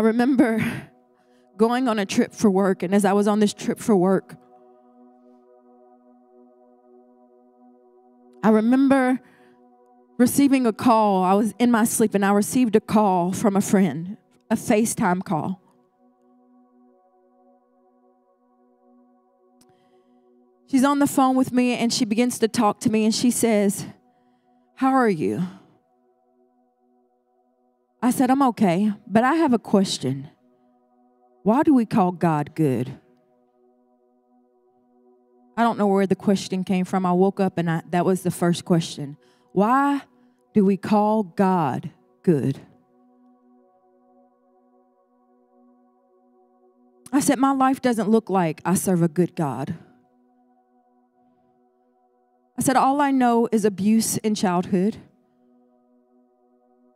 I remember going on a trip for work, and as I was on this trip for work, I remember receiving a call. I was in my sleep and I received a call from a friend, a FaceTime call. She's on the phone with me and she begins to talk to me and she says, How are you? I said, I'm okay, but I have a question. Why do we call God good? I don't know where the question came from. I woke up and I, that was the first question. Why do we call God good? I said, My life doesn't look like I serve a good God. I said, All I know is abuse in childhood.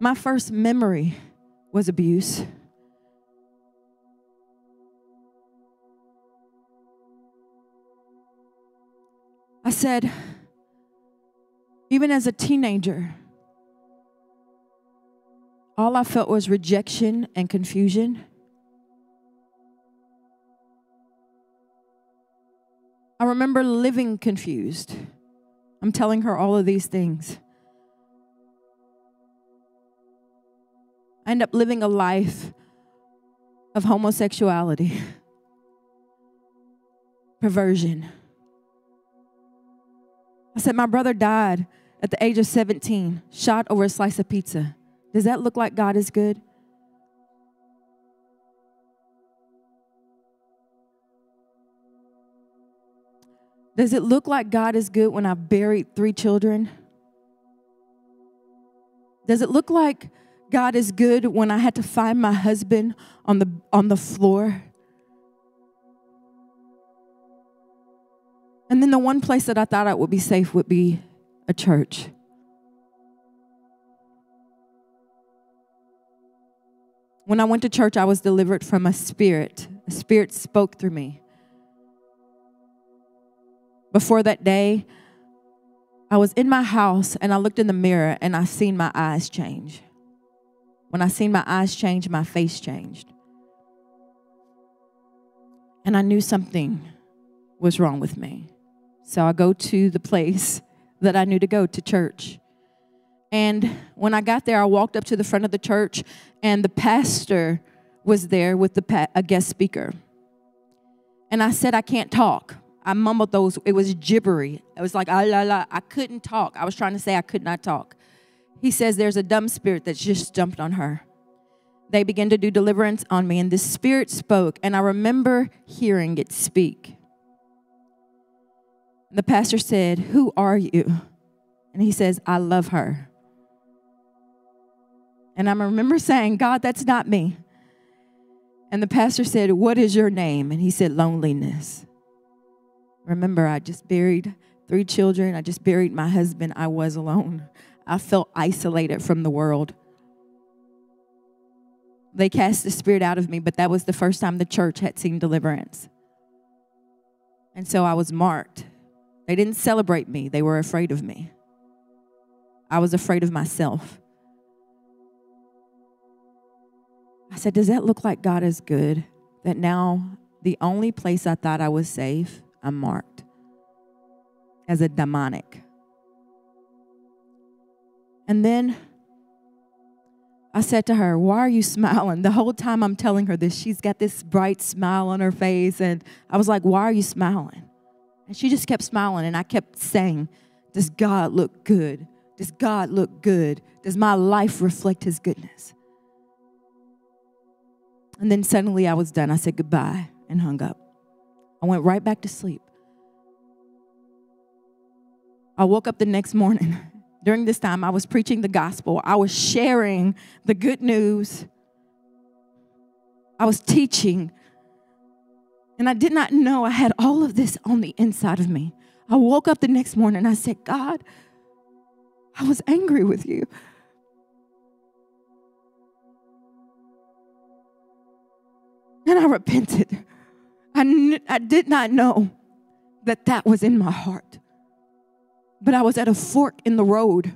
My first memory was abuse. I said, even as a teenager, all I felt was rejection and confusion. I remember living confused. I'm telling her all of these things. I end up living a life of homosexuality, perversion. I said, My brother died at the age of 17, shot over a slice of pizza. Does that look like God is good? Does it look like God is good when I buried three children? Does it look like God is good when I had to find my husband on the, on the floor? And then the one place that I thought I would be safe would be a church. When I went to church, I was delivered from a spirit. A spirit spoke through me. Before that day, I was in my house and I looked in the mirror and I seen my eyes change. When I seen my eyes change, my face changed. And I knew something was wrong with me. So I go to the place that I knew to go to church. And when I got there, I walked up to the front of the church, and the pastor was there with the pa- a guest speaker. And I said, I can't talk. I mumbled those, it was gibbery. It was like, ah, la, la. I couldn't talk. I was trying to say I could not talk. He says, There's a dumb spirit that's just jumped on her. They began to do deliverance on me, and the spirit spoke, and I remember hearing it speak. The pastor said, Who are you? And he says, I love her. And I remember saying, God, that's not me. And the pastor said, What is your name? And he said, Loneliness. Remember, I just buried three children. I just buried my husband. I was alone. I felt isolated from the world. They cast the spirit out of me, but that was the first time the church had seen deliverance. And so I was marked they didn't celebrate me, they were afraid of me. I was afraid of myself. I said, Does that look like God is good? That now the only place I thought I was safe, I'm marked as a demonic. And then I said to her, Why are you smiling? The whole time I'm telling her this, she's got this bright smile on her face. And I was like, Why are you smiling? And she just kept smiling, and I kept saying, Does God look good? Does God look good? Does my life reflect His goodness? And then suddenly I was done. I said goodbye and hung up. I went right back to sleep. I woke up the next morning. During this time, I was preaching the gospel, I was sharing the good news, I was teaching and I did not know I had all of this on the inside of me. I woke up the next morning and I said, God, I was angry with you. And I repented. I, kn- I did not know that that was in my heart. But I was at a fork in the road.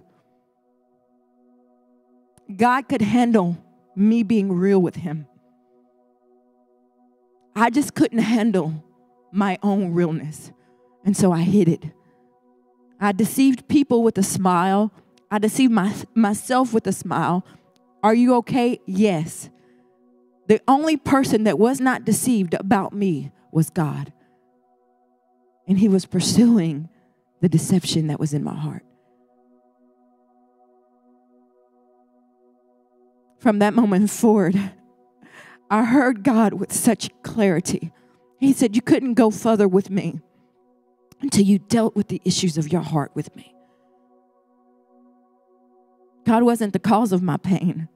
God could handle me being real with Him. I just couldn't handle my own realness. And so I hid it. I deceived people with a smile. I deceived my, myself with a smile. Are you okay? Yes. The only person that was not deceived about me was God. And He was pursuing the deception that was in my heart. From that moment forward, I heard God with such clarity. He said, You couldn't go further with me until you dealt with the issues of your heart with me. God wasn't the cause of my pain.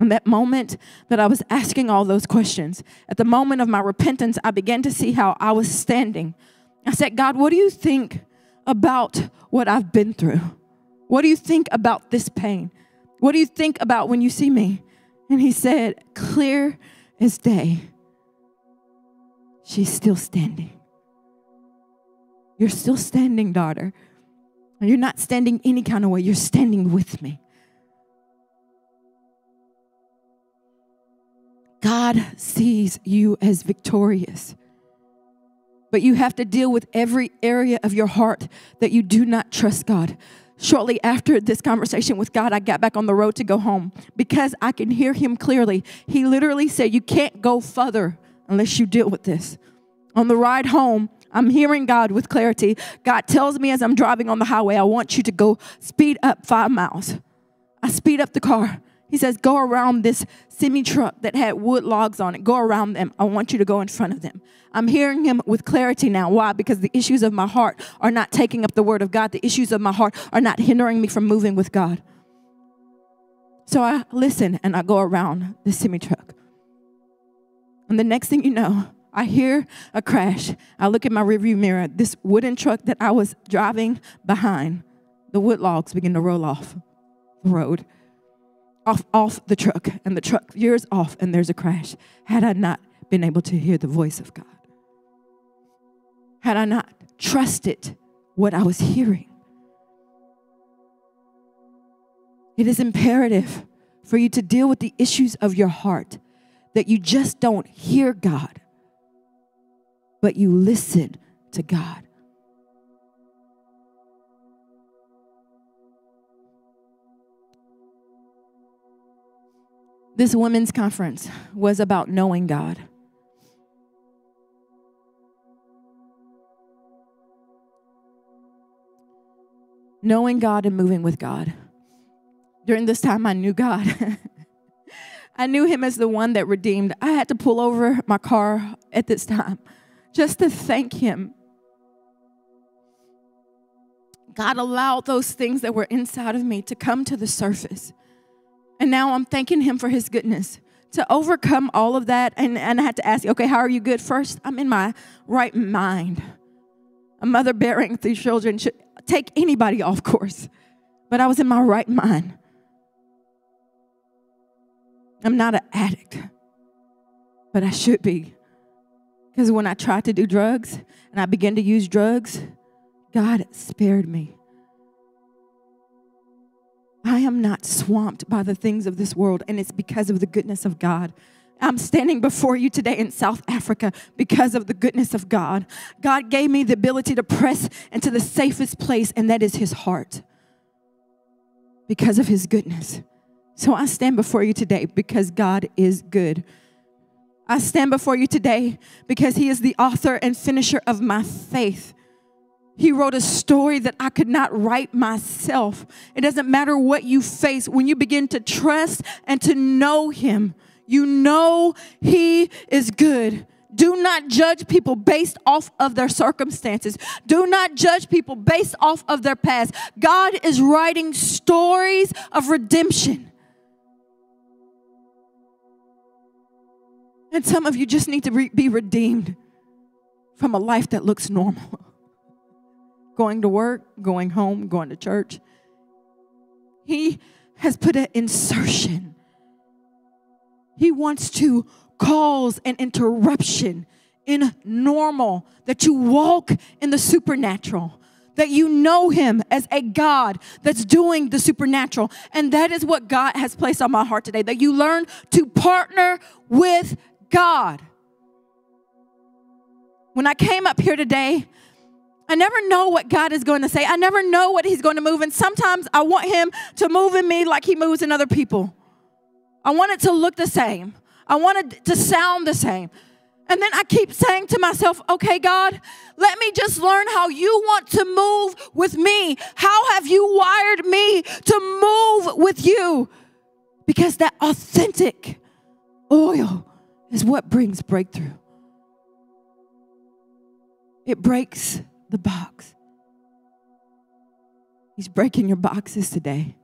In that moment that I was asking all those questions, at the moment of my repentance, I began to see how I was standing. I said, God, what do you think about what I've been through? What do you think about this pain? What do you think about when you see me? And he said, Clear as day, she's still standing. You're still standing, daughter. You're not standing any kind of way, you're standing with me. God sees you as victorious. But you have to deal with every area of your heart that you do not trust God. Shortly after this conversation with God, I got back on the road to go home because I can hear Him clearly. He literally said, You can't go further unless you deal with this. On the ride home, I'm hearing God with clarity. God tells me as I'm driving on the highway, I want you to go speed up five miles. I speed up the car. He says, Go around this semi truck that had wood logs on it. Go around them. I want you to go in front of them. I'm hearing him with clarity now. Why? Because the issues of my heart are not taking up the word of God. The issues of my heart are not hindering me from moving with God. So I listen and I go around the semi truck. And the next thing you know, I hear a crash. I look in my rearview mirror. This wooden truck that I was driving behind, the wood logs begin to roll off the road off, off the truck, and the truck veers off, and there's a crash. Had I not been able to hear the voice of God, had I not trusted what I was hearing, it is imperative for you to deal with the issues of your heart that you just don't hear God, but you listen to God. This women's conference was about knowing God. Knowing God and moving with God. During this time, I knew God. I knew Him as the one that redeemed. I had to pull over my car at this time just to thank Him. God allowed those things that were inside of me to come to the surface. And now I'm thanking him for his goodness. To overcome all of that, and, and I had to ask, okay, how are you good? First, I'm in my right mind. A mother burying three children should take anybody off course, but I was in my right mind. I'm not an addict, but I should be. Because when I tried to do drugs and I began to use drugs, God spared me. I am not swamped by the things of this world, and it's because of the goodness of God. I'm standing before you today in South Africa because of the goodness of God. God gave me the ability to press into the safest place, and that is His heart because of His goodness. So I stand before you today because God is good. I stand before you today because He is the author and finisher of my faith. He wrote a story that I could not write myself. It doesn't matter what you face. When you begin to trust and to know Him, you know He is good. Do not judge people based off of their circumstances. Do not judge people based off of their past. God is writing stories of redemption. And some of you just need to re- be redeemed from a life that looks normal going to work, going home, going to church. He has put an insertion. He wants to cause an interruption in normal, that you walk in the supernatural, that you know Him as a God that's doing the supernatural. And that is what God has placed on my heart today that you learn to partner with God. When I came up here today, I never know what God is going to say. I never know what He's going to move. And sometimes I want Him to move in me like He moves in other people. I want it to look the same, I want it to sound the same. And then I keep saying to myself, okay, God, let me just learn how you want to move with me. How have you wired me to move with you? Because that authentic oil is what brings breakthrough. It breaks the box. He's breaking your boxes today.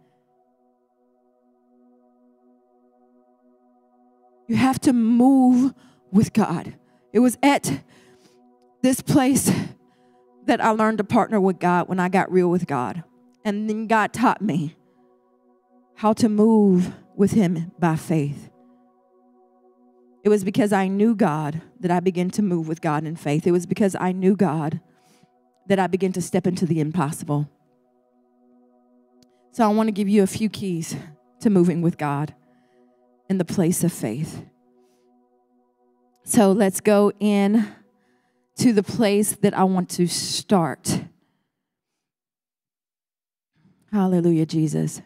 You have to move with God. It was at this place that I learned to partner with God when I got real with God. And then God taught me how to move with Him by faith. It was because I knew God that I began to move with God in faith. It was because I knew God that I begin to step into the impossible. So I want to give you a few keys to moving with God in the place of faith. So let's go in to the place that I want to start. Hallelujah, Jesus.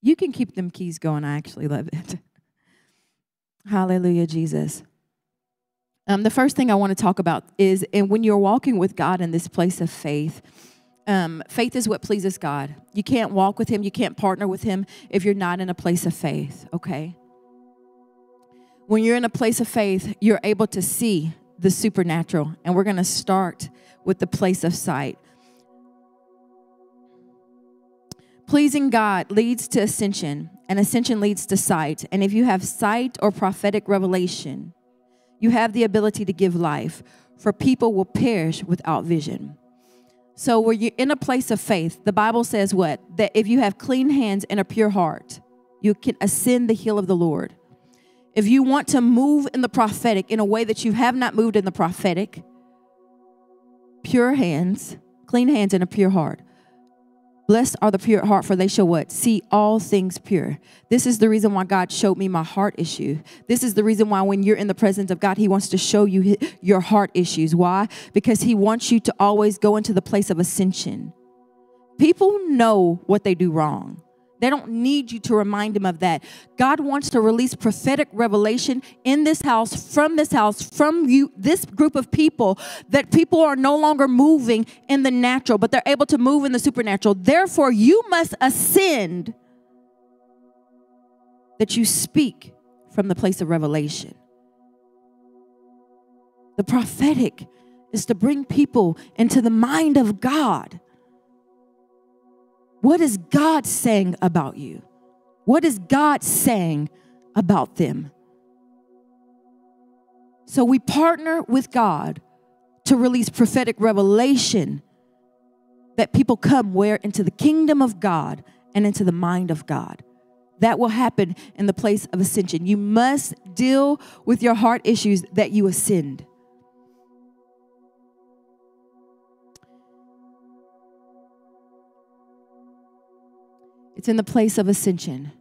You can keep them keys going. I actually love it. Hallelujah, Jesus. Um, the first thing I want to talk about is, and when you're walking with God in this place of faith, um, faith is what pleases God. You can't walk with Him, you can't partner with Him if you're not in a place of faith, okay? When you're in a place of faith, you're able to see the supernatural. And we're going to start with the place of sight. Pleasing God leads to ascension, and ascension leads to sight. And if you have sight or prophetic revelation, you have the ability to give life, for people will perish without vision. So, where you're in a place of faith, the Bible says what? That if you have clean hands and a pure heart, you can ascend the hill of the Lord. If you want to move in the prophetic in a way that you have not moved in the prophetic, pure hands, clean hands, and a pure heart. Blessed are the pure at heart, for they shall what? See all things pure. This is the reason why God showed me my heart issue. This is the reason why when you're in the presence of God, He wants to show you your heart issues. Why? Because He wants you to always go into the place of ascension. People know what they do wrong. They don't need you to remind them of that. God wants to release prophetic revelation in this house, from this house, from you, this group of people, that people are no longer moving in the natural, but they're able to move in the supernatural. Therefore, you must ascend that you speak from the place of revelation. The prophetic is to bring people into the mind of God. What is God saying about you? What is God saying about them? So we partner with God to release prophetic revelation that people come where into the kingdom of God and into the mind of God. That will happen in the place of ascension. You must deal with your heart issues that you ascend. It's in the place of ascension.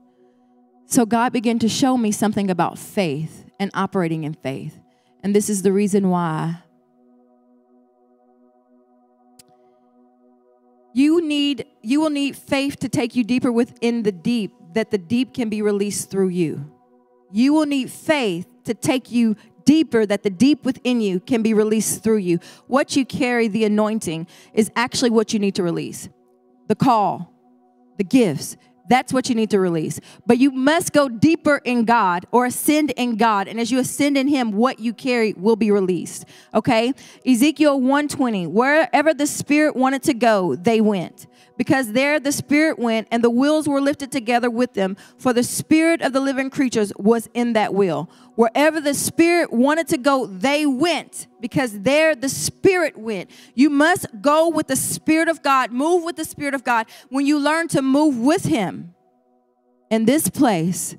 So God began to show me something about faith and operating in faith. And this is the reason why you need you will need faith to take you deeper within the deep that the deep can be released through you. You will need faith to take you deeper that the deep within you can be released through you. What you carry, the anointing, is actually what you need to release. The call, the gifts. That's what you need to release. But you must go deeper in God or ascend in God. And as you ascend in Him, what you carry will be released. Okay? Ezekiel 120, wherever the Spirit wanted to go, they went because there the Spirit went and the wheels were lifted together with them, for the Spirit of the living creatures was in that wheel. Wherever the Spirit wanted to go, they went because there the Spirit went. You must go with the Spirit of God, move with the Spirit of God when you learn to move with Him in this place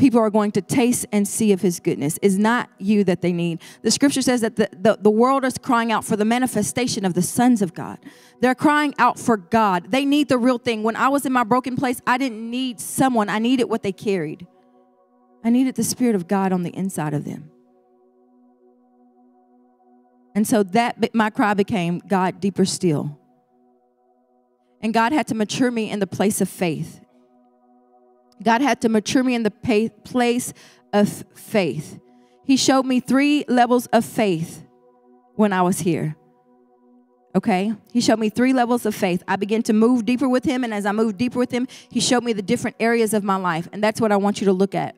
people are going to taste and see of his goodness. Is not you that they need. The scripture says that the, the, the world is crying out for the manifestation of the sons of God. They're crying out for God. They need the real thing. When I was in my broken place, I didn't need someone, I needed what they carried. I needed the Spirit of God on the inside of them. And so that my cry became, God, deeper still. And God had to mature me in the place of faith. God had to mature me in the place of faith. He showed me three levels of faith when I was here. Okay? He showed me three levels of faith. I began to move deeper with him, and as I moved deeper with him, he showed me the different areas of my life. And that's what I want you to look at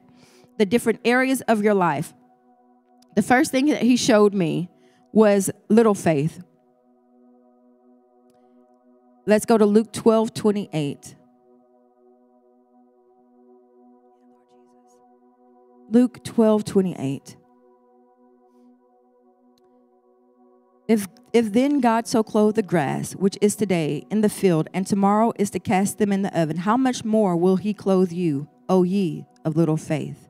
the different areas of your life. The first thing that he showed me was little faith. Let's go to Luke 12 28. Luke 12 28. If, if then God so clothe the grass, which is today in the field, and tomorrow is to cast them in the oven, how much more will he clothe you, O ye of little faith?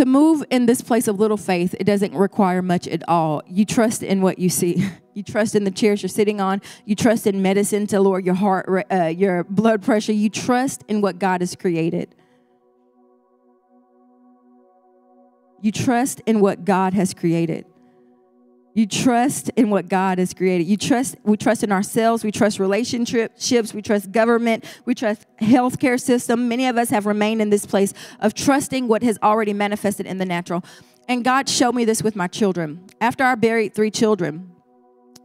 To move in this place of little faith, it doesn't require much at all. You trust in what you see. You trust in the chairs you're sitting on. You trust in medicine to lower your heart, uh, your blood pressure. You trust in what God has created. You trust in what God has created. You trust in what God has created. You trust, we trust in ourselves. We trust relationships. We trust government. We trust healthcare system. Many of us have remained in this place of trusting what has already manifested in the natural. And God showed me this with my children. After I buried three children,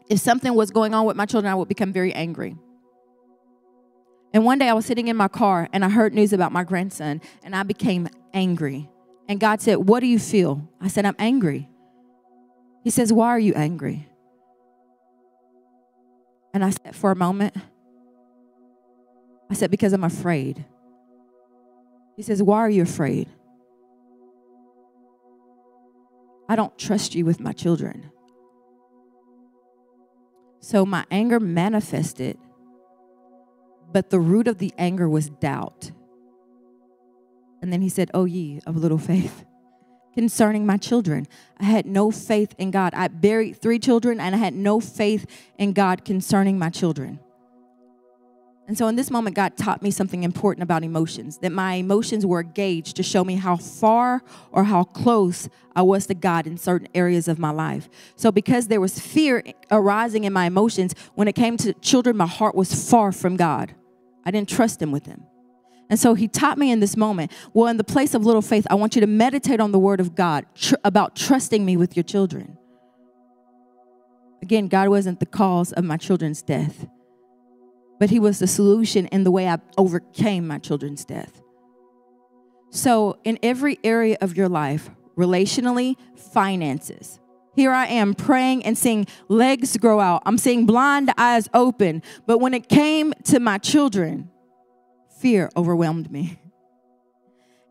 if something was going on with my children, I would become very angry. And one day I was sitting in my car and I heard news about my grandson and I became angry. And God said, What do you feel? I said, I'm angry. He says, Why are you angry? And I said, For a moment, I said, Because I'm afraid. He says, Why are you afraid? I don't trust you with my children. So my anger manifested, but the root of the anger was doubt. And then he said, Oh, ye of little faith. Concerning my children, I had no faith in God. I buried three children and I had no faith in God concerning my children. And so in this moment, God taught me something important about emotions that my emotions were a gauge to show me how far or how close I was to God in certain areas of my life. So, because there was fear arising in my emotions, when it came to children, my heart was far from God. I didn't trust Him with them. And so he taught me in this moment, well, in the place of little faith, I want you to meditate on the word of God tr- about trusting me with your children. Again, God wasn't the cause of my children's death, but he was the solution in the way I overcame my children's death. So, in every area of your life, relationally, finances, here I am praying and seeing legs grow out. I'm seeing blind eyes open. But when it came to my children, fear overwhelmed me.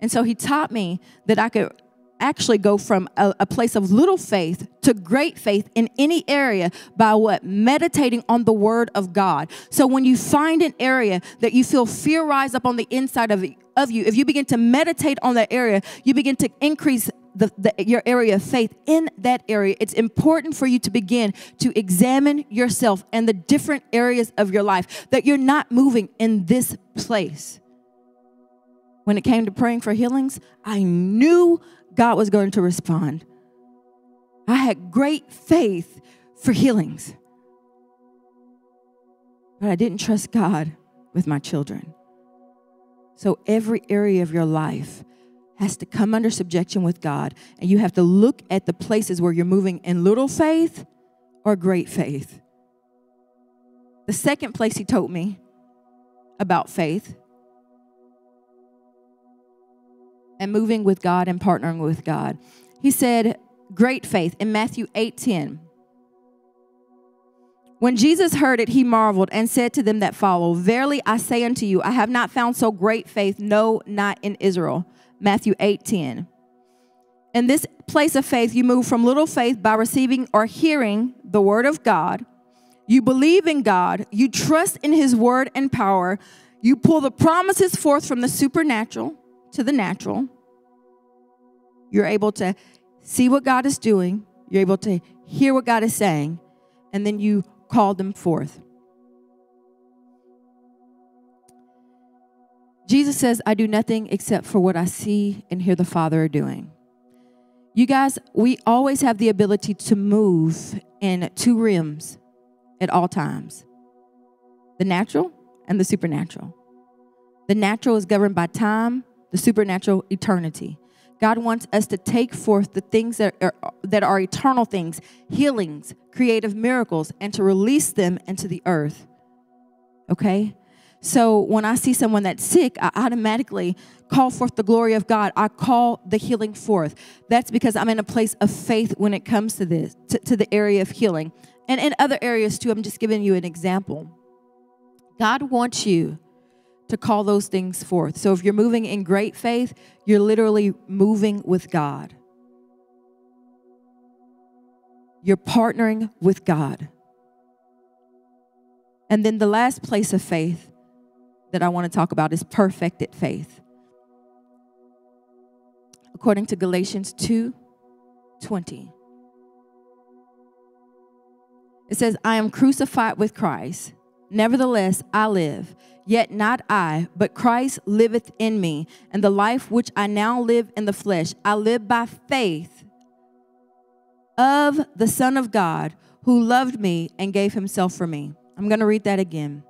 And so he taught me that I could actually go from a, a, place of little faith to great faith in any area by what? Meditating on the word of God. So when you find an area that you feel fear rise up on the inside of, of you, if you begin to meditate on that area, you begin to increase the, the, your area of faith in that area, it's important for you to begin to examine yourself and the different areas of your life that you're not moving in this place. When it came to praying for healings, I knew God was going to respond. I had great faith for healings, but I didn't trust God with my children. So, every area of your life, has to come under subjection with God. And you have to look at the places where you're moving in little faith or great faith. The second place he told me about faith and moving with God and partnering with God. He said, great faith in Matthew 8 10. When Jesus heard it, he marveled and said to them that follow, Verily I say unto you, I have not found so great faith, no, not in Israel. Matthew 8 10. In this place of faith, you move from little faith by receiving or hearing the word of God. You believe in God. You trust in his word and power. You pull the promises forth from the supernatural to the natural. You're able to see what God is doing. You're able to hear what God is saying. And then you call them forth. Jesus says, I do nothing except for what I see and hear the Father doing. You guys, we always have the ability to move in two realms at all times the natural and the supernatural. The natural is governed by time, the supernatural, eternity. God wants us to take forth the things that are, that are eternal things, healings, creative miracles, and to release them into the earth. Okay? So when I see someone that's sick, I automatically call forth the glory of God. I call the healing forth. That's because I'm in a place of faith when it comes to this, to, to the area of healing. And in other areas too, I'm just giving you an example. God wants you to call those things forth. So if you're moving in great faith, you're literally moving with God. You're partnering with God. And then the last place of faith that I want to talk about is perfected faith. According to Galatians 2 20. It says, I am crucified with Christ. Nevertheless, I live. Yet not I, but Christ liveth in me. And the life which I now live in the flesh, I live by faith of the Son of God who loved me and gave himself for me. I'm going to read that again.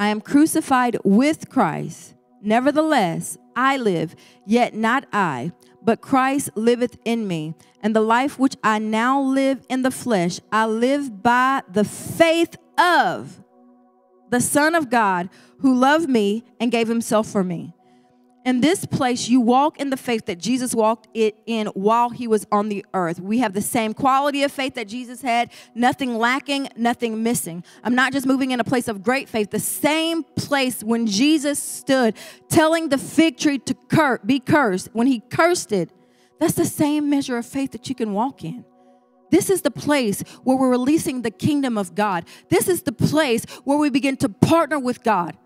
I am crucified with Christ. Nevertheless, I live, yet not I, but Christ liveth in me. And the life which I now live in the flesh, I live by the faith of the Son of God who loved me and gave himself for me. In this place, you walk in the faith that Jesus walked it in while he was on the earth. We have the same quality of faith that Jesus had, nothing lacking, nothing missing. I'm not just moving in a place of great faith, the same place when Jesus stood telling the fig tree to cur- be cursed, when he cursed it, that's the same measure of faith that you can walk in. This is the place where we're releasing the kingdom of God. This is the place where we begin to partner with God.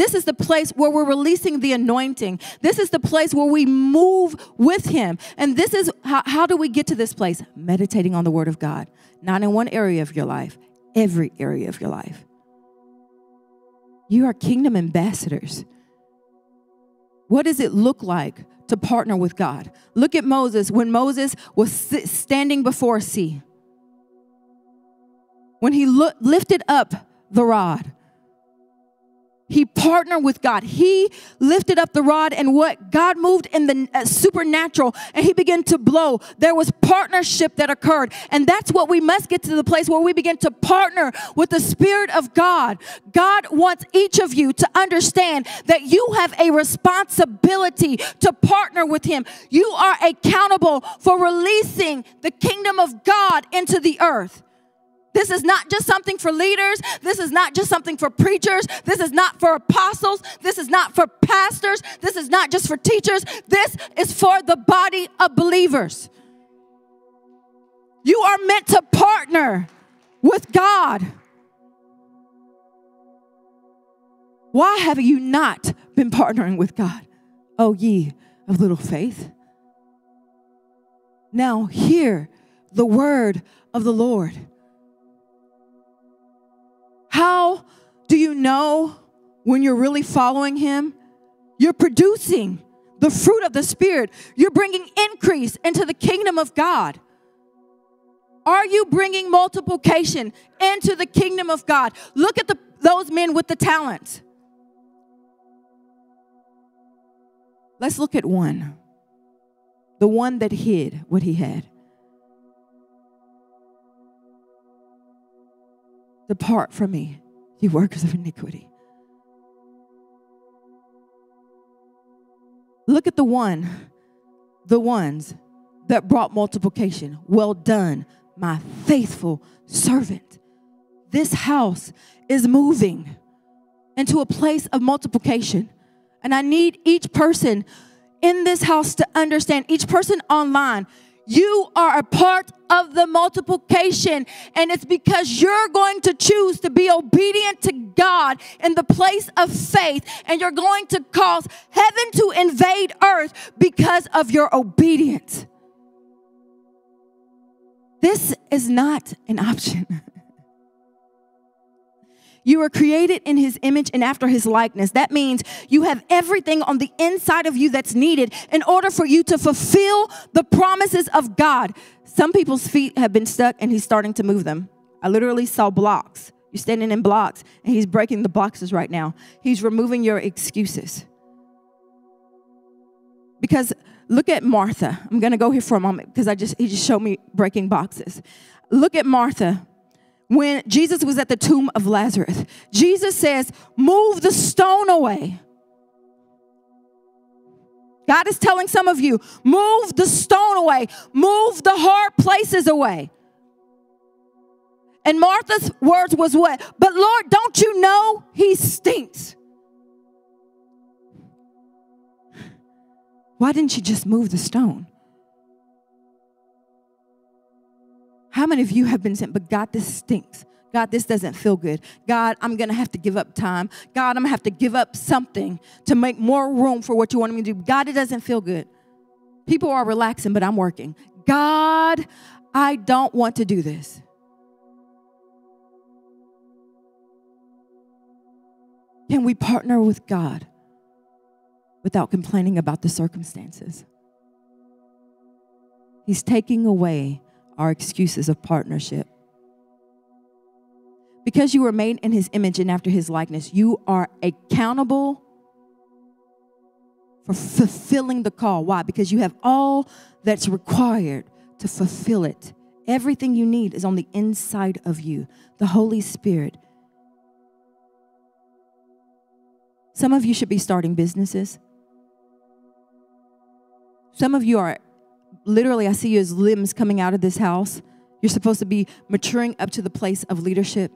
This is the place where we're releasing the anointing. This is the place where we move with Him. And this is how, how do we get to this place? Meditating on the Word of God, not in one area of your life, every area of your life. You are kingdom ambassadors. What does it look like to partner with God? Look at Moses when Moses was standing before sea. When he lo- lifted up the rod, he partnered with God. He lifted up the rod and what? God moved in the uh, supernatural and he began to blow. There was partnership that occurred. And that's what we must get to the place where we begin to partner with the Spirit of God. God wants each of you to understand that you have a responsibility to partner with him. You are accountable for releasing the kingdom of God into the earth. This is not just something for leaders. This is not just something for preachers. This is not for apostles. This is not for pastors. This is not just for teachers. This is for the body of believers. You are meant to partner with God. Why have you not been partnering with God? Oh, ye of little faith. Now, hear the word of the Lord. How do you know when you're really following Him? You're producing the fruit of the Spirit, you're bringing increase into the kingdom of God. Are you bringing multiplication into the kingdom of God? Look at the, those men with the talents. Let's look at one. The one that hid what he had. Depart from me, you workers of iniquity. Look at the one, the ones that brought multiplication. Well done, my faithful servant. This house is moving into a place of multiplication. And I need each person in this house to understand, each person online, you are a part of the multiplication. And it's because you're going to choose to be obedient to God in the place of faith. And you're going to cause heaven to invade earth because of your obedience. This is not an option. You were created in his image and after his likeness. That means you have everything on the inside of you that's needed in order for you to fulfill the promises of God. Some people's feet have been stuck and he's starting to move them. I literally saw blocks. You're standing in blocks and he's breaking the boxes right now. He's removing your excuses. Because look at Martha. I'm going to go here for a moment because I just he just showed me breaking boxes. Look at Martha when Jesus was at the tomb of Lazarus. Jesus says, Move the stone away. God is telling some of you, move the stone away, move the hard places away. And Martha's words was what? But Lord, don't you know he stinks? Why didn't you just move the stone? How many of you have been sent, but God, this stinks? God, this doesn't feel good. God, I'm going to have to give up time. God, I'm going to have to give up something to make more room for what you want me to do. God, it doesn't feel good. People are relaxing, but I'm working. God, I don't want to do this. Can we partner with God without complaining about the circumstances? He's taking away our excuses of partnership. Because you were made in his image and after his likeness, you are accountable for fulfilling the call. Why? Because you have all that's required to fulfill it. Everything you need is on the inside of you. The Holy Spirit. Some of you should be starting businesses. Some of you are literally, I see you as limbs coming out of this house. You're supposed to be maturing up to the place of leadership,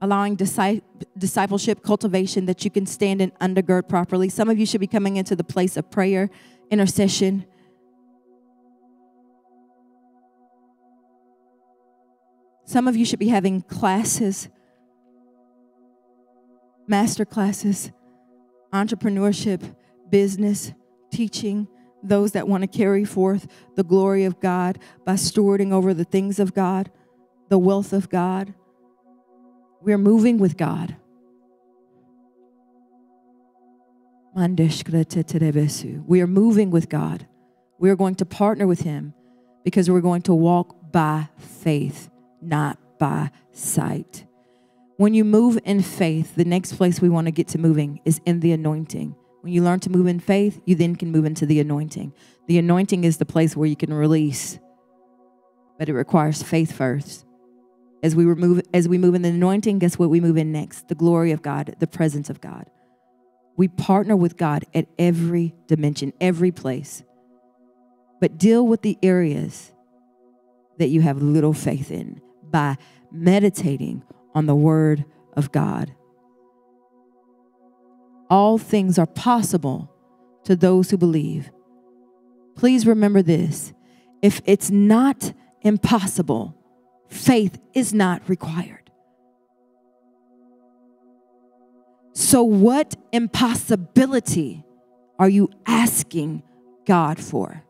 allowing discipleship, cultivation that you can stand and undergird properly. Some of you should be coming into the place of prayer, intercession. Some of you should be having classes, master classes, entrepreneurship, business, teaching those that want to carry forth the glory of God by stewarding over the things of God, the wealth of God. We're moving with God. We are moving with God. We are going to partner with Him because we're going to walk by faith, not by sight. When you move in faith, the next place we want to get to moving is in the anointing. When you learn to move in faith, you then can move into the anointing. The anointing is the place where you can release, but it requires faith first. As we remove, as we move in the anointing, guess what we move in next? The glory of God, the presence of God. We partner with God at every dimension, every place. But deal with the areas that you have little faith in by meditating on the word of God all things are possible to those who believe. Please remember this if it's not impossible, faith is not required. So, what impossibility are you asking God for?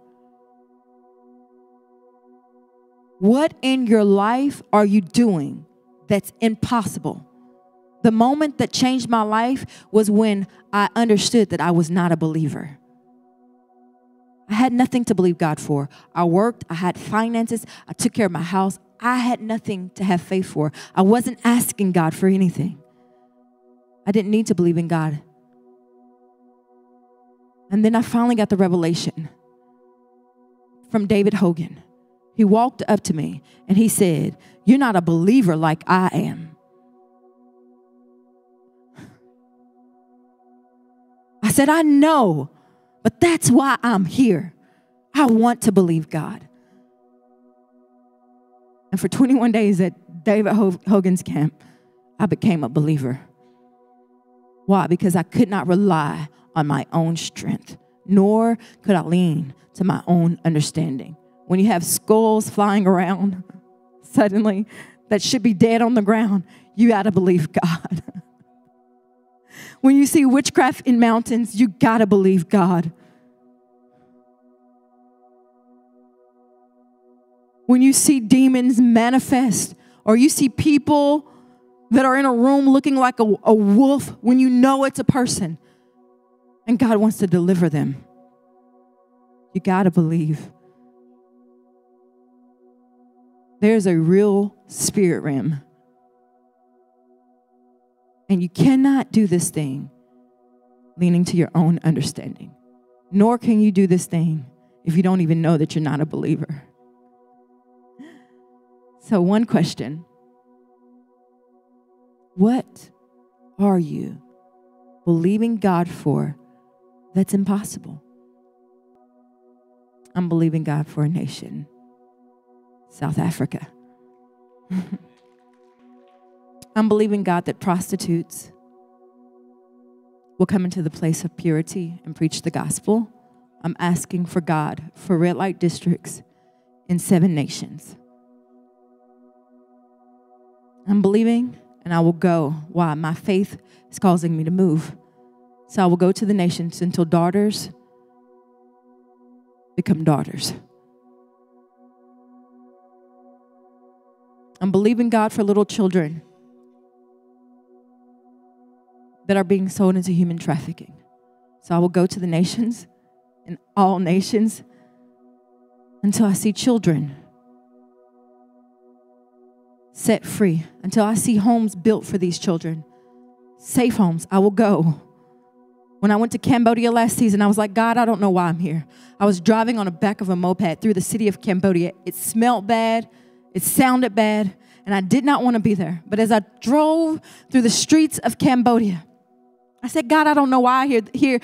What in your life are you doing that's impossible? The moment that changed my life was when I understood that I was not a believer. I had nothing to believe God for. I worked, I had finances, I took care of my house. I had nothing to have faith for. I wasn't asking God for anything. I didn't need to believe in God. And then I finally got the revelation from David Hogan. He walked up to me and he said, You're not a believer like I am. I said, I know, but that's why I'm here. I want to believe God. And for 21 days at David Hogan's camp, I became a believer. Why? Because I could not rely on my own strength, nor could I lean to my own understanding. When you have skulls flying around suddenly that should be dead on the ground, you got to believe God. When you see witchcraft in mountains, you gotta believe God. When you see demons manifest, or you see people that are in a room looking like a, a wolf when you know it's a person. And God wants to deliver them. You got to believe. There's a real spirit realm. And you cannot do this thing leaning to your own understanding, nor can you do this thing if you don't even know that you're not a believer. So, one question What are you believing God for that's impossible? I'm believing God for a nation, South Africa. I'm believing God that prostitutes will come into the place of purity and preach the gospel. I'm asking for God for red light districts in seven nations. I'm believing and I will go. Why? My faith is causing me to move. So I will go to the nations until daughters become daughters. I'm believing God for little children that are being sold into human trafficking. So I will go to the nations and all nations until I see children set free, until I see homes built for these children, safe homes. I will go. When I went to Cambodia last season, I was like, God, I don't know why I'm here. I was driving on the back of a moped through the city of Cambodia. It smelled bad, it sounded bad, and I did not want to be there. But as I drove through the streets of Cambodia, I said, God, I don't know why hear here.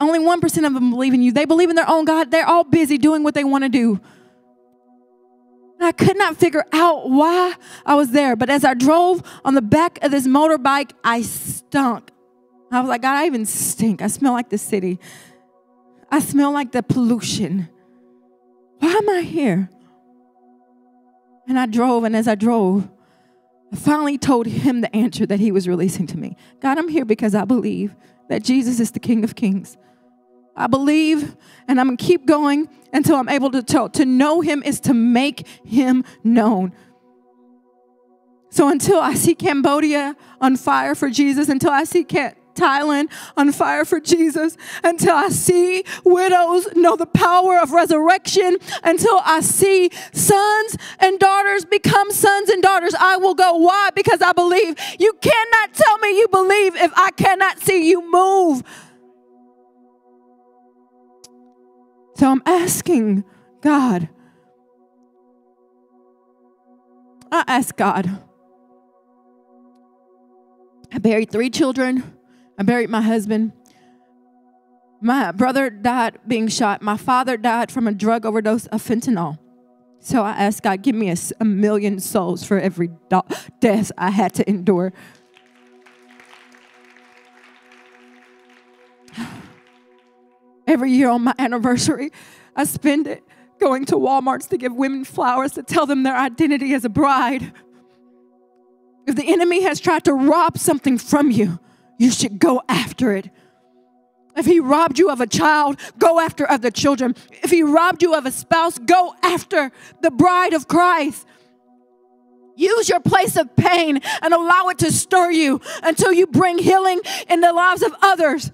Only 1% of them believe in you. They believe in their own God. They're all busy doing what they want to do. And I could not figure out why I was there. But as I drove on the back of this motorbike, I stunk. I was like, God, I even stink. I smell like the city. I smell like the pollution. Why am I here? And I drove, and as I drove, I finally told him the answer that he was releasing to me. God, I'm here because I believe that Jesus is the King of Kings. I believe, and I'm gonna keep going until I'm able to tell. To know him is to make him known. So until I see Cambodia on fire for Jesus, until I see Thailand on fire for Jesus until I see widows know the power of resurrection, until I see sons and daughters become sons and daughters. I will go. Why? Because I believe. You cannot tell me you believe if I cannot see you move. So I'm asking God. I ask God. I buried three children I buried my husband. My brother died being shot. My father died from a drug overdose of fentanyl. So I asked God, give me a, a million souls for every do- death I had to endure. Every year on my anniversary, I spend it going to Walmarts to give women flowers to tell them their identity as a bride. If the enemy has tried to rob something from you, you should go after it. If he robbed you of a child, go after other children. If he robbed you of a spouse, go after the bride of Christ. Use your place of pain and allow it to stir you until you bring healing in the lives of others.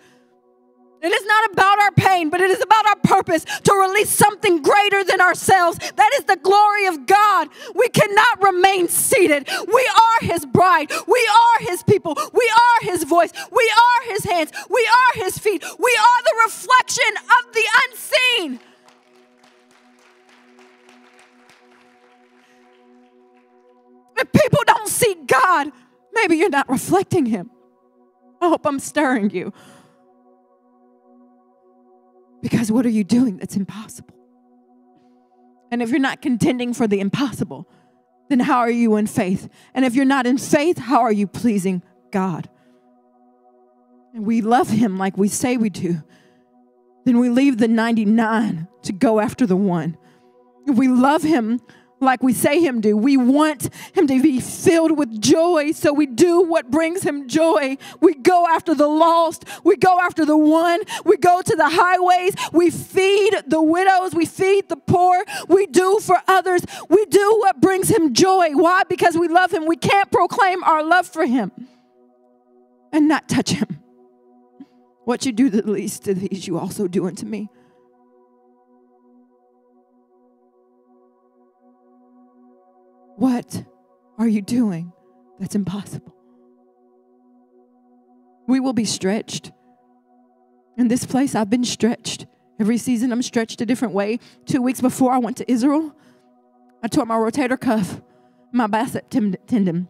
It is not about our pain, but it is about our purpose to release something greater than ourselves. That is the glory of God. We cannot remain seated. We are His bride. We are His people. We are His voice. We are His hands. We are His feet. We are the reflection of the unseen. If people don't see God, maybe you're not reflecting Him. I hope I'm stirring you. Because what are you doing that's impossible? And if you're not contending for the impossible, then how are you in faith? And if you're not in faith, how are you pleasing God? And we love Him like we say we do, then we leave the 99 to go after the one. If we love Him like we say him do. We want him to be filled with joy, so we do what brings him joy. We go after the lost, we go after the one, we go to the highways, we feed the widows, we feed the poor, we do for others. We do what brings him joy. Why? Because we love him. We can't proclaim our love for him and not touch him. What you do the least of these, you also do unto me. What are you doing that's impossible? We will be stretched. In this place, I've been stretched. Every season, I'm stretched a different way. Two weeks before I went to Israel, I tore my rotator cuff, my bicep tendon.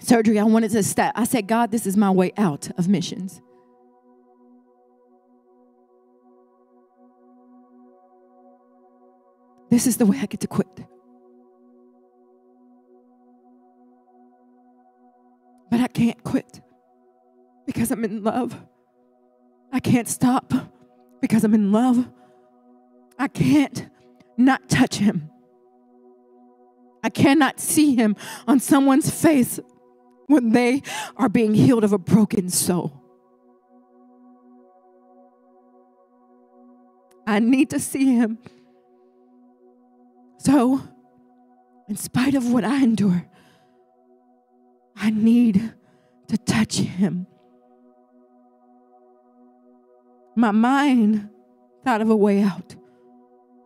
Surgery, I wanted to stop. I said, God, this is my way out of missions. This is the way I get to quit. But I can't quit because I'm in love. I can't stop because I'm in love. I can't not touch him. I cannot see him on someone's face when they are being healed of a broken soul. I need to see him. So, in spite of what I endure, I need to touch him. My mind thought of a way out,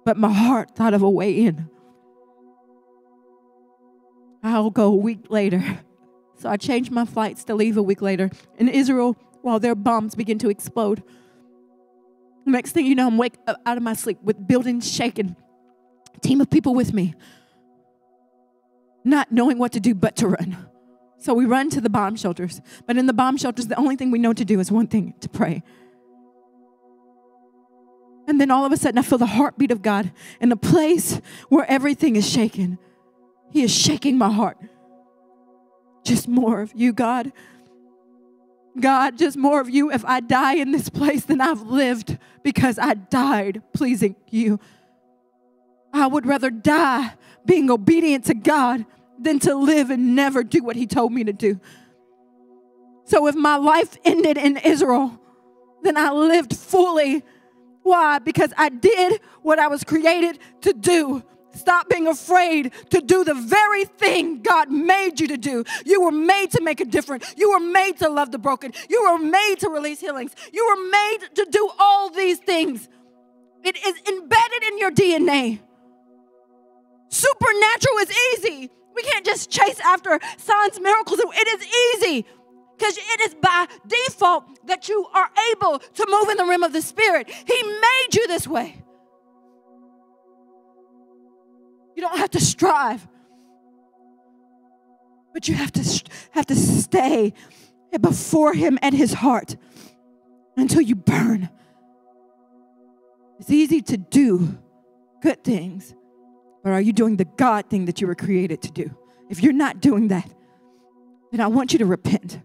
but my heart thought of a way in. I'll go a week later. So I changed my flights to leave a week later. In Israel, while their bombs begin to explode. Next thing you know, I'm wake up out of my sleep with buildings shaking, team of people with me, not knowing what to do but to run. So we run to the bomb shelters. But in the bomb shelters, the only thing we know to do is one thing to pray. And then all of a sudden, I feel the heartbeat of God in a place where everything is shaken. He is shaking my heart. Just more of you, God. God, just more of you. If I die in this place, then I've lived because I died pleasing you. I would rather die being obedient to God than to live and never do what he told me to do. So if my life ended in Israel, then I lived fully. Why? Because I did what I was created to do. Stop being afraid to do the very thing God made you to do. You were made to make a difference. You were made to love the broken. You were made to release healings. You were made to do all these things. It is embedded in your DNA. Supernatural is easy. We can't just chase after signs, miracles. It is easy because it is by default that you are able to move in the realm of the Spirit. He made you this way. You don't have to strive, but you have to have to stay before Him at His heart until you burn. It's easy to do good things but are you doing the God thing that you were created to do? If you're not doing that, then I want you to repent.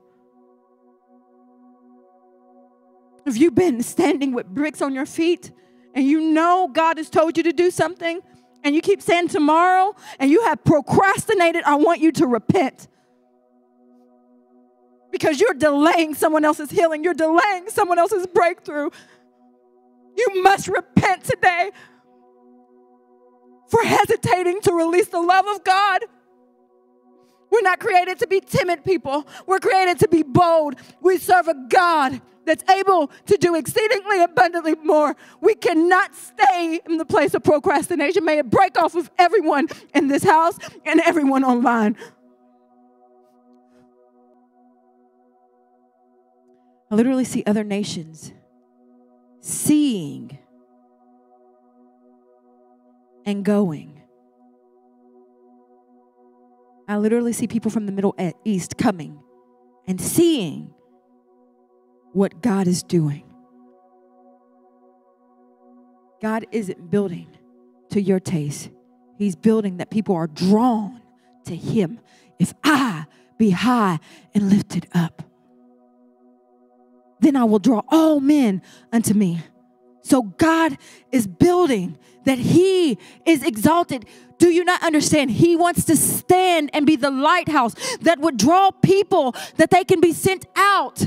If you've been standing with bricks on your feet and you know God has told you to do something and you keep saying tomorrow and you have procrastinated, I want you to repent. Because you're delaying someone else's healing, you're delaying someone else's breakthrough. You must repent today for hesitating to release the love of God. We're not created to be timid people. We're created to be bold. We serve a God that's able to do exceedingly abundantly more. We cannot stay in the place of procrastination. May it break off of everyone in this house and everyone online. I literally see other nations seeing and going. I literally see people from the Middle East coming and seeing what God is doing. God isn't building to your taste, He's building that people are drawn to Him. If I be high and lifted up, then I will draw all men unto me. So God is building that He is exalted. Do you not understand? He wants to stand and be the lighthouse that would draw people that they can be sent out.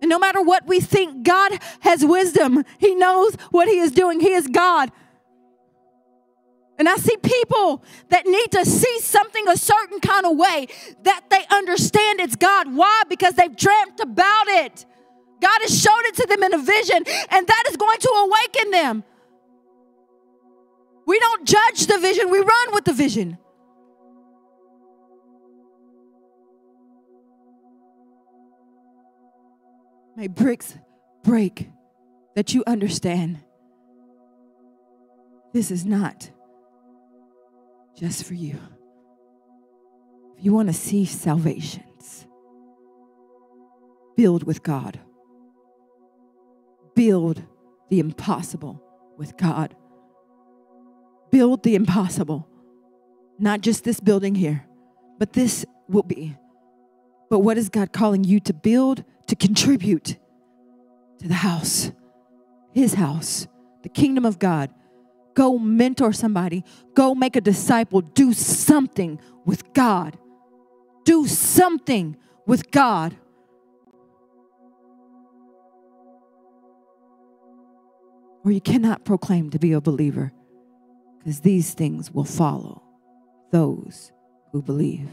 And no matter what we think, God has wisdom. He knows what He is doing. He is God. And I see people that need to see something a certain kind of way that they understand it's God. Why? Because they've dreamt about it. God has showed it to them in a vision, and that is going to awaken them. We don't judge the vision, we run with the vision. May bricks break that you understand this is not just for you. If you want to see salvations, build with God. Build the impossible with God. Build the impossible. Not just this building here, but this will be. But what is God calling you to build, to contribute to the house, His house, the kingdom of God? Go mentor somebody. Go make a disciple. Do something with God. Do something with God. Or you cannot proclaim to be a believer because these things will follow those who believe.